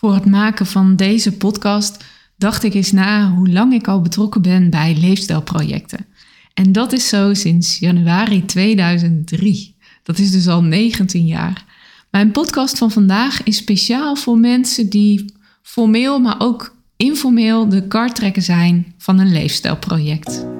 Voor het maken van deze podcast dacht ik eens na hoe lang ik al betrokken ben bij leefstijlprojecten. En dat is zo sinds januari 2003. Dat is dus al 19 jaar. Mijn podcast van vandaag is speciaal voor mensen die formeel, maar ook informeel de kartrekker zijn van een leefstijlproject.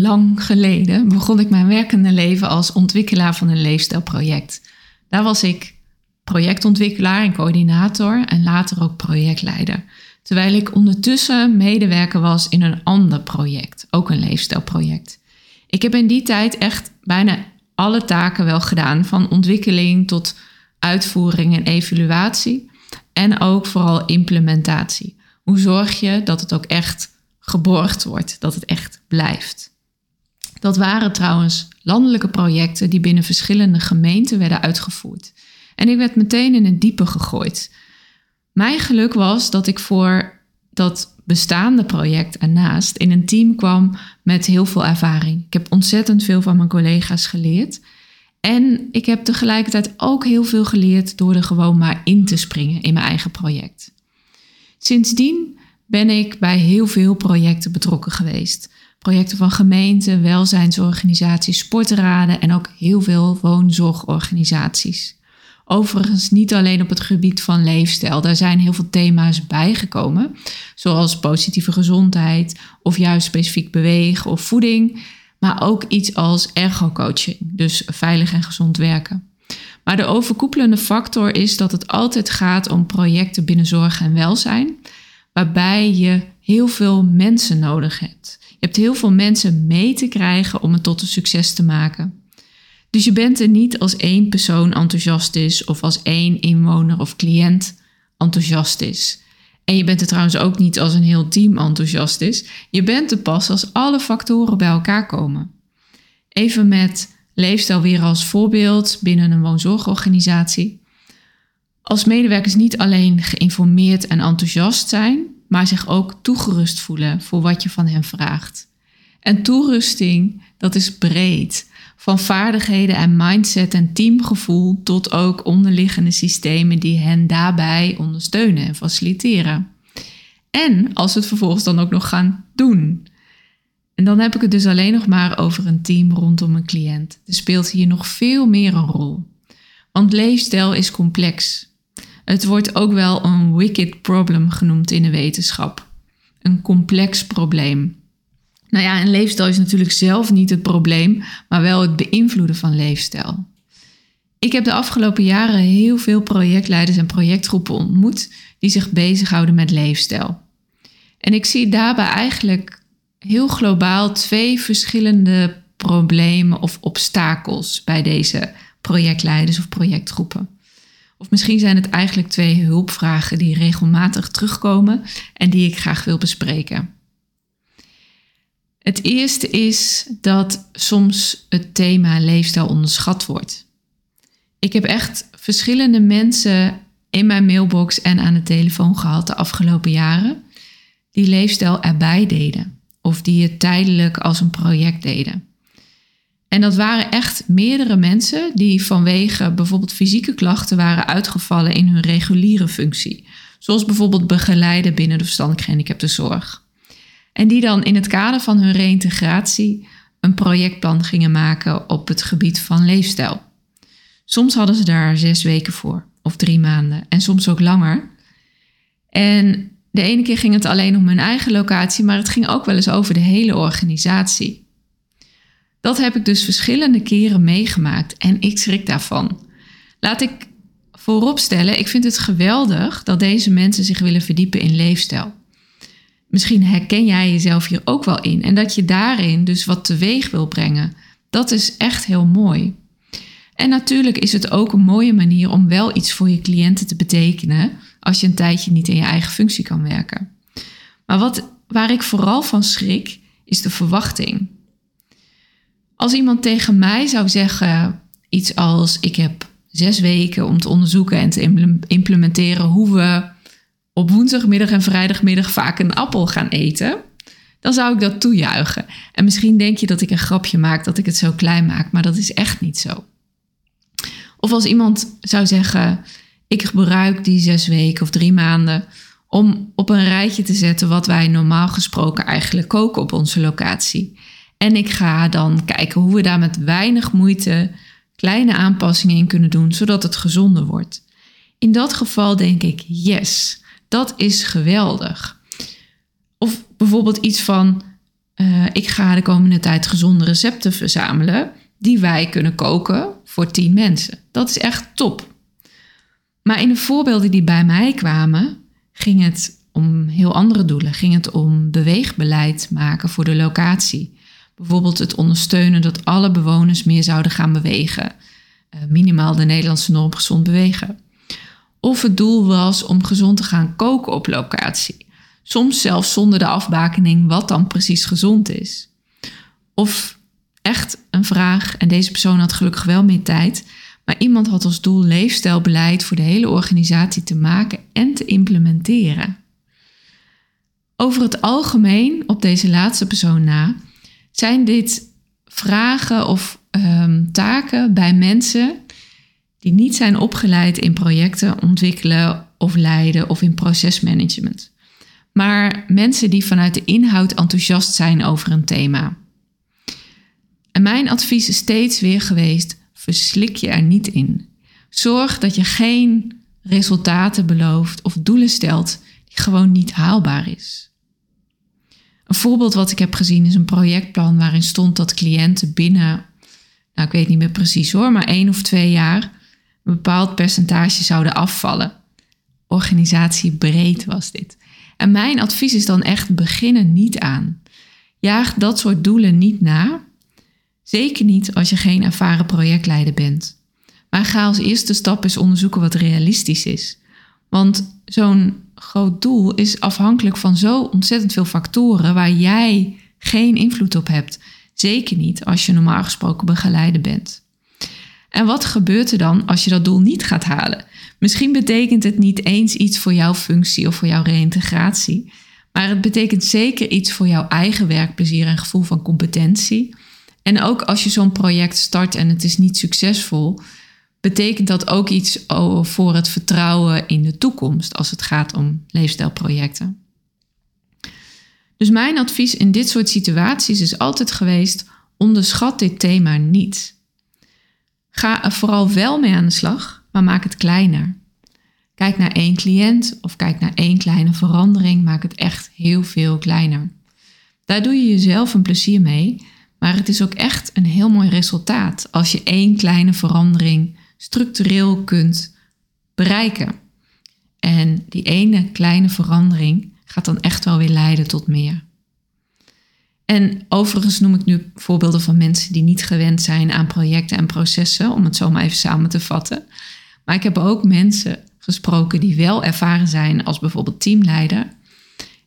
Lang geleden begon ik mijn werkende leven als ontwikkelaar van een leefstijlproject. Daar was ik projectontwikkelaar en coördinator en later ook projectleider. Terwijl ik ondertussen medewerker was in een ander project, ook een leefstijlproject. Ik heb in die tijd echt bijna alle taken wel gedaan, van ontwikkeling tot uitvoering en evaluatie. En ook vooral implementatie. Hoe zorg je dat het ook echt geborgd wordt, dat het echt blijft? Dat waren trouwens landelijke projecten die binnen verschillende gemeenten werden uitgevoerd. En ik werd meteen in een diepe gegooid. Mijn geluk was dat ik voor dat bestaande project ernaast in een team kwam met heel veel ervaring. Ik heb ontzettend veel van mijn collega's geleerd. En ik heb tegelijkertijd ook heel veel geleerd door er gewoon maar in te springen in mijn eigen project. Sindsdien ben ik bij heel veel projecten betrokken geweest. Projecten van gemeenten, welzijnsorganisaties, sportraden en ook heel veel woonzorgorganisaties. Overigens niet alleen op het gebied van leefstijl. Daar zijn heel veel thema's bijgekomen, zoals positieve gezondheid of juist specifiek bewegen of voeding, maar ook iets als ergocoaching, dus veilig en gezond werken. Maar de overkoepelende factor is dat het altijd gaat om projecten binnen zorg en welzijn, waarbij je heel veel mensen nodig hebt. Je hebt heel veel mensen mee te krijgen om het tot een succes te maken. Dus je bent er niet als één persoon enthousiast is of als één inwoner of cliënt enthousiast is. En je bent er trouwens ook niet als een heel team enthousiast is. Je bent er pas als alle factoren bij elkaar komen. Even met leefstijl weer als voorbeeld binnen een woonzorgorganisatie. Als medewerkers niet alleen geïnformeerd en enthousiast zijn, maar zich ook toegerust voelen voor wat je van hen vraagt. En toerusting, dat is breed. Van vaardigheden en mindset en teamgevoel tot ook onderliggende systemen die hen daarbij ondersteunen en faciliteren. En als we het vervolgens dan ook nog gaan doen. En dan heb ik het dus alleen nog maar over een team rondom een cliënt. Er speelt hier nog veel meer een rol. Want leefstijl is complex. Het wordt ook wel een wicked problem genoemd in de wetenschap. Een complex probleem. Nou ja, en leefstijl is natuurlijk zelf niet het probleem, maar wel het beïnvloeden van leefstijl. Ik heb de afgelopen jaren heel veel projectleiders en projectgroepen ontmoet die zich bezighouden met leefstijl. En ik zie daarbij eigenlijk heel globaal twee verschillende problemen of obstakels bij deze projectleiders of projectgroepen. Of misschien zijn het eigenlijk twee hulpvragen die regelmatig terugkomen en die ik graag wil bespreken. Het eerste is dat soms het thema leefstijl onderschat wordt. Ik heb echt verschillende mensen in mijn mailbox en aan de telefoon gehad de afgelopen jaren die leefstijl erbij deden of die het tijdelijk als een project deden. En dat waren echt meerdere mensen die vanwege bijvoorbeeld fysieke klachten waren uitgevallen in hun reguliere functie. Zoals bijvoorbeeld begeleiden binnen de verstandelijk gehandicaptenzorg. En die dan in het kader van hun reïntegratie een projectplan gingen maken op het gebied van leefstijl. Soms hadden ze daar zes weken voor, of drie maanden, en soms ook langer. En de ene keer ging het alleen om hun eigen locatie, maar het ging ook wel eens over de hele organisatie. Dat heb ik dus verschillende keren meegemaakt en ik schrik daarvan. Laat ik vooropstellen, ik vind het geweldig dat deze mensen zich willen verdiepen in leefstijl. Misschien herken jij jezelf hier ook wel in en dat je daarin dus wat teweeg wil brengen. Dat is echt heel mooi. En natuurlijk is het ook een mooie manier om wel iets voor je cliënten te betekenen als je een tijdje niet in je eigen functie kan werken. Maar wat, waar ik vooral van schrik, is de verwachting. Als iemand tegen mij zou zeggen iets als: Ik heb zes weken om te onderzoeken en te implementeren hoe we op woensdagmiddag en vrijdagmiddag vaak een appel gaan eten, dan zou ik dat toejuichen. En misschien denk je dat ik een grapje maak, dat ik het zo klein maak, maar dat is echt niet zo. Of als iemand zou zeggen: Ik gebruik die zes weken of drie maanden om op een rijtje te zetten wat wij normaal gesproken eigenlijk koken op onze locatie. En ik ga dan kijken hoe we daar met weinig moeite kleine aanpassingen in kunnen doen, zodat het gezonder wordt. In dat geval denk ik, yes, dat is geweldig. Of bijvoorbeeld iets van, uh, ik ga de komende tijd gezonde recepten verzamelen die wij kunnen koken voor 10 mensen. Dat is echt top. Maar in de voorbeelden die bij mij kwamen, ging het om heel andere doelen. Ging het om beweegbeleid maken voor de locatie. Bijvoorbeeld het ondersteunen dat alle bewoners meer zouden gaan bewegen. Uh, minimaal de Nederlandse norm gezond bewegen. Of het doel was om gezond te gaan koken op locatie. Soms zelfs zonder de afbakening wat dan precies gezond is. Of echt een vraag, en deze persoon had gelukkig wel meer tijd, maar iemand had als doel leefstijlbeleid voor de hele organisatie te maken en te implementeren. Over het algemeen, op deze laatste persoon na, zijn dit vragen of um, taken bij mensen die niet zijn opgeleid in projecten ontwikkelen of leiden of in procesmanagement. Maar mensen die vanuit de inhoud enthousiast zijn over een thema. En mijn advies is steeds weer geweest: verslik je er niet in. Zorg dat je geen resultaten belooft of doelen stelt die gewoon niet haalbaar is. Een voorbeeld wat ik heb gezien is een projectplan waarin stond dat cliënten binnen, nou ik weet niet meer precies hoor, maar één of twee jaar een bepaald percentage zouden afvallen. Organisatiebreed was dit. En mijn advies is dan echt beginnen niet aan. Jaag dat soort doelen niet na. Zeker niet als je geen ervaren projectleider bent. Maar ga als eerste stap eens onderzoeken wat realistisch is. Want zo'n groot doel is afhankelijk van zo ontzettend veel factoren waar jij geen invloed op hebt. Zeker niet als je normaal gesproken begeleider bent. En wat gebeurt er dan als je dat doel niet gaat halen? Misschien betekent het niet eens iets voor jouw functie of voor jouw reïntegratie, maar het betekent zeker iets voor jouw eigen werkplezier en gevoel van competentie. En ook als je zo'n project start en het is niet succesvol, betekent dat ook iets voor het vertrouwen in de toekomst als het gaat om leefstijlprojecten. Dus mijn advies in dit soort situaties is altijd geweest: onderschat dit thema niet. Ga er vooral wel mee aan de slag, maar maak het kleiner. Kijk naar één cliënt of kijk naar één kleine verandering, maak het echt heel veel kleiner. Daar doe je jezelf een plezier mee, maar het is ook echt een heel mooi resultaat als je één kleine verandering structureel kunt bereiken. En die ene kleine verandering gaat dan echt wel weer leiden tot meer. En overigens noem ik nu voorbeelden van mensen die niet gewend zijn aan projecten en processen, om het zo maar even samen te vatten. Maar ik heb ook mensen gesproken die wel ervaren zijn als bijvoorbeeld teamleider.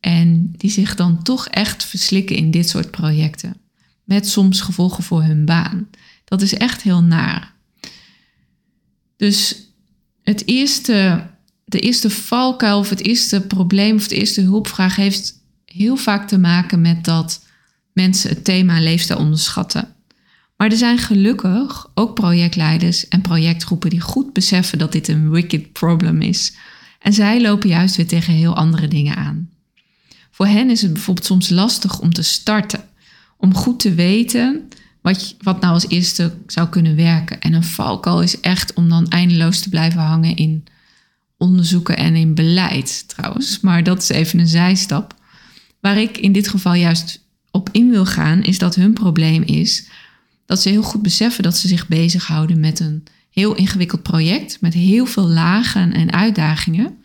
En die zich dan toch echt verslikken in dit soort projecten. Met soms gevolgen voor hun baan. Dat is echt heel naar. Dus het eerste, de eerste valkuil of het eerste probleem of de eerste hulpvraag heeft heel vaak te maken met dat mensen het thema leefstijl onderschatten. Maar er zijn gelukkig ook projectleiders en projectgroepen die goed beseffen dat dit een wicked problem is. En zij lopen juist weer tegen heel andere dingen aan. Voor hen is het bijvoorbeeld soms lastig om te starten, om goed te weten wat, wat nou als eerste zou kunnen werken. En een valkuil is echt om dan eindeloos te blijven hangen in onderzoeken en in beleid trouwens. Maar dat is even een zijstap. Waar ik in dit geval juist op in wil gaan, is dat hun probleem is dat ze heel goed beseffen dat ze zich bezighouden met een heel ingewikkeld project met heel veel lagen en uitdagingen.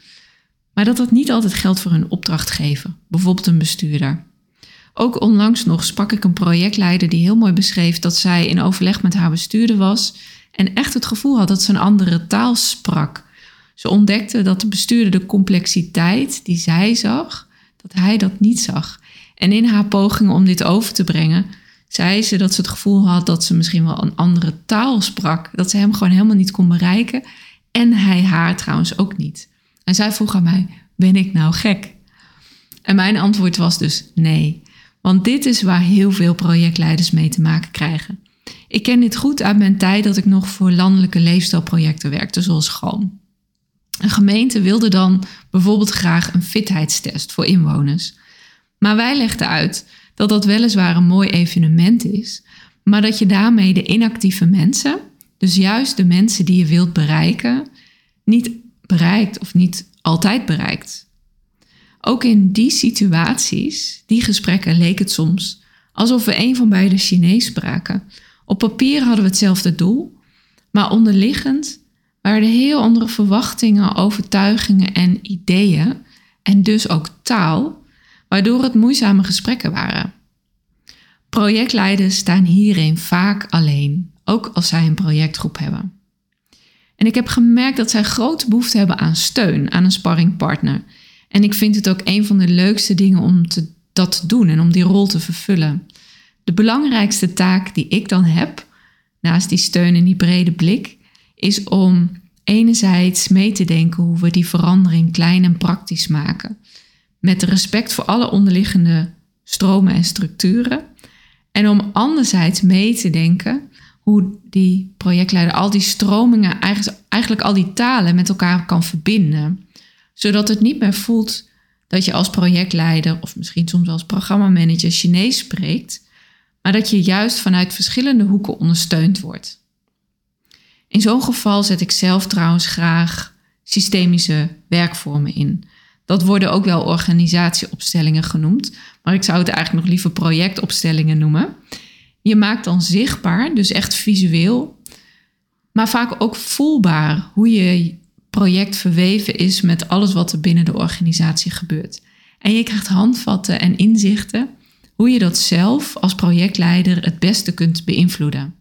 maar dat dat niet altijd geldt voor een opdrachtgever, bijvoorbeeld een bestuurder. Ook onlangs nog sprak ik een projectleider die heel mooi beschreef dat zij in overleg met haar bestuurder was en echt het gevoel had dat ze een andere taal sprak. Ze ontdekte dat de bestuurder de complexiteit die zij zag, dat hij dat niet zag. En in haar pogingen om dit over te brengen, zei ze dat ze het gevoel had dat ze misschien wel een andere taal sprak. Dat ze hem gewoon helemaal niet kon bereiken. En hij haar trouwens ook niet. En zij vroeg aan mij: Ben ik nou gek? En mijn antwoord was dus nee. Want dit is waar heel veel projectleiders mee te maken krijgen. Ik ken dit goed uit mijn tijd dat ik nog voor landelijke leefstijlprojecten werkte, zoals Galm. Een gemeente wilde dan bijvoorbeeld graag een fitheidstest voor inwoners. Maar wij legden uit dat dat weliswaar een mooi evenement is, maar dat je daarmee de inactieve mensen, dus juist de mensen die je wilt bereiken, niet bereikt of niet altijd bereikt. Ook in die situaties, die gesprekken, leek het soms alsof we een van beide Chinees spraken. Op papier hadden we hetzelfde doel, maar onderliggend waren er heel andere verwachtingen, overtuigingen en ideeën, en dus ook taal, waardoor het moeizame gesprekken waren. Projectleiders staan hierin vaak alleen, ook als zij een projectgroep hebben. En ik heb gemerkt dat zij grote behoefte hebben aan steun, aan een sparringpartner. En ik vind het ook een van de leukste dingen om te, dat te doen en om die rol te vervullen. De belangrijkste taak die ik dan heb, naast die steun en die brede blik, is om enerzijds mee te denken hoe we die verandering klein en praktisch maken. Met respect voor alle onderliggende stromen en structuren. En om anderzijds mee te denken hoe die projectleider al die stromingen, eigenlijk al die talen met elkaar kan verbinden. Zodat het niet meer voelt dat je als projectleider of misschien soms als programmamanager Chinees spreekt, maar dat je juist vanuit verschillende hoeken ondersteund wordt. In zo'n geval zet ik zelf trouwens graag systemische werkvormen in. Dat worden ook wel organisatieopstellingen genoemd, maar ik zou het eigenlijk nog liever projectopstellingen noemen. Je maakt dan zichtbaar, dus echt visueel, maar vaak ook voelbaar hoe je project verweven is met alles wat er binnen de organisatie gebeurt. En je krijgt handvatten en inzichten hoe je dat zelf als projectleider het beste kunt beïnvloeden.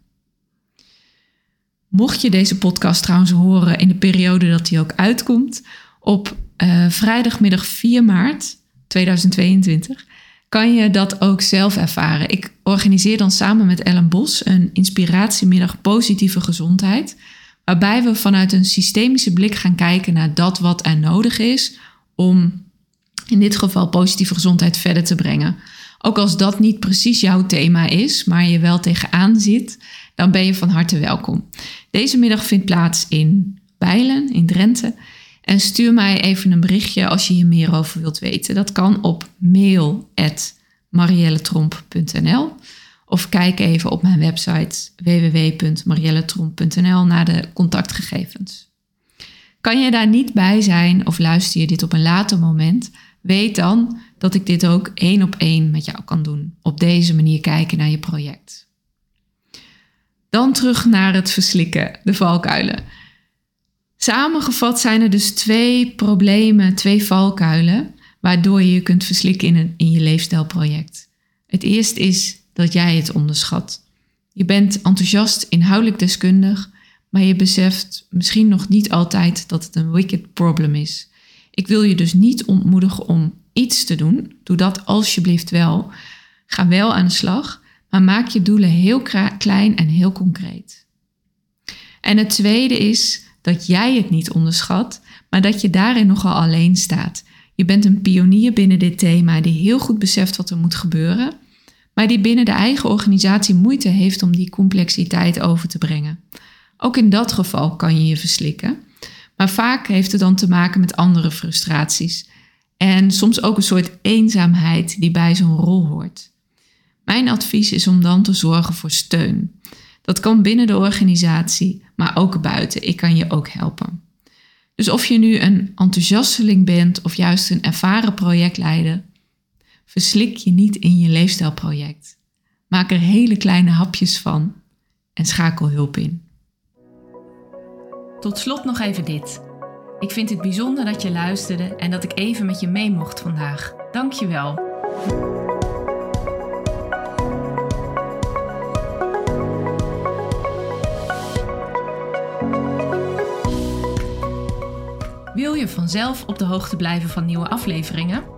Mocht je deze podcast trouwens horen in de periode dat die ook uitkomt, op uh, vrijdagmiddag 4 maart 2022, kan je dat ook zelf ervaren. Ik organiseer dan samen met Ellen Bos een inspiratiemiddag positieve gezondheid, waarbij we vanuit een systemische blik gaan kijken naar dat wat er nodig is om in dit geval positieve gezondheid verder te brengen. Ook als dat niet precies jouw thema is, maar je wel tegenaan zit, dan ben je van harte welkom. Deze middag vindt plaats in Bijlen, in Drenthe. En stuur mij even een berichtje als je hier meer over wilt weten. Dat kan op mail.marielletromp.nl of kijk even op mijn website www.marielletromp.nl naar de contactgegevens. Kan je daar niet bij zijn of luister je dit op een later moment? Weet dan dat ik dit ook één op één met jou kan doen. Op deze manier kijken naar je project. Dan terug naar het verslikken, de valkuilen. Samengevat zijn er dus twee problemen, twee valkuilen, waardoor je je kunt verslikken in, een, in je leefstijlproject. Het eerste is dat jij het onderschat. Je bent enthousiast, inhoudelijk deskundig, maar je beseft misschien nog niet altijd dat het een wicked problem is. Ik wil je dus niet ontmoedigen om iets te doen. Doe dat alsjeblieft wel. Ga wel aan de slag, maar maak je doelen heel klein en heel concreet. En het tweede is dat jij het niet onderschat, maar dat je daarin nogal alleen staat. Je bent een pionier binnen dit thema die heel goed beseft wat er moet gebeuren, maar die binnen de eigen organisatie moeite heeft om die complexiteit over te brengen. Ook in dat geval kan je je verslikken, maar vaak heeft het dan te maken met andere frustraties en soms ook een soort eenzaamheid die bij zo'n rol hoort. Mijn advies is om dan te zorgen voor steun. Dat kan binnen de organisatie, maar ook buiten. Ik kan je ook helpen. Dus of je nu een enthousiasteling bent of juist een ervaren projectleider, verslik je niet in je leefstijlproject. Maak er hele kleine hapjes van en schakel hulp in. Tot slot nog even dit. Ik vind het bijzonder dat je luisterde en dat ik even met je mee mocht vandaag. Dank je wel. Wil je vanzelf op de hoogte blijven van nieuwe afleveringen?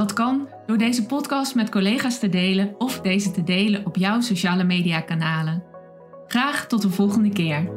Dat kan door deze podcast met collega's te delen of deze te delen op jouw sociale media kanalen. Graag tot de volgende keer.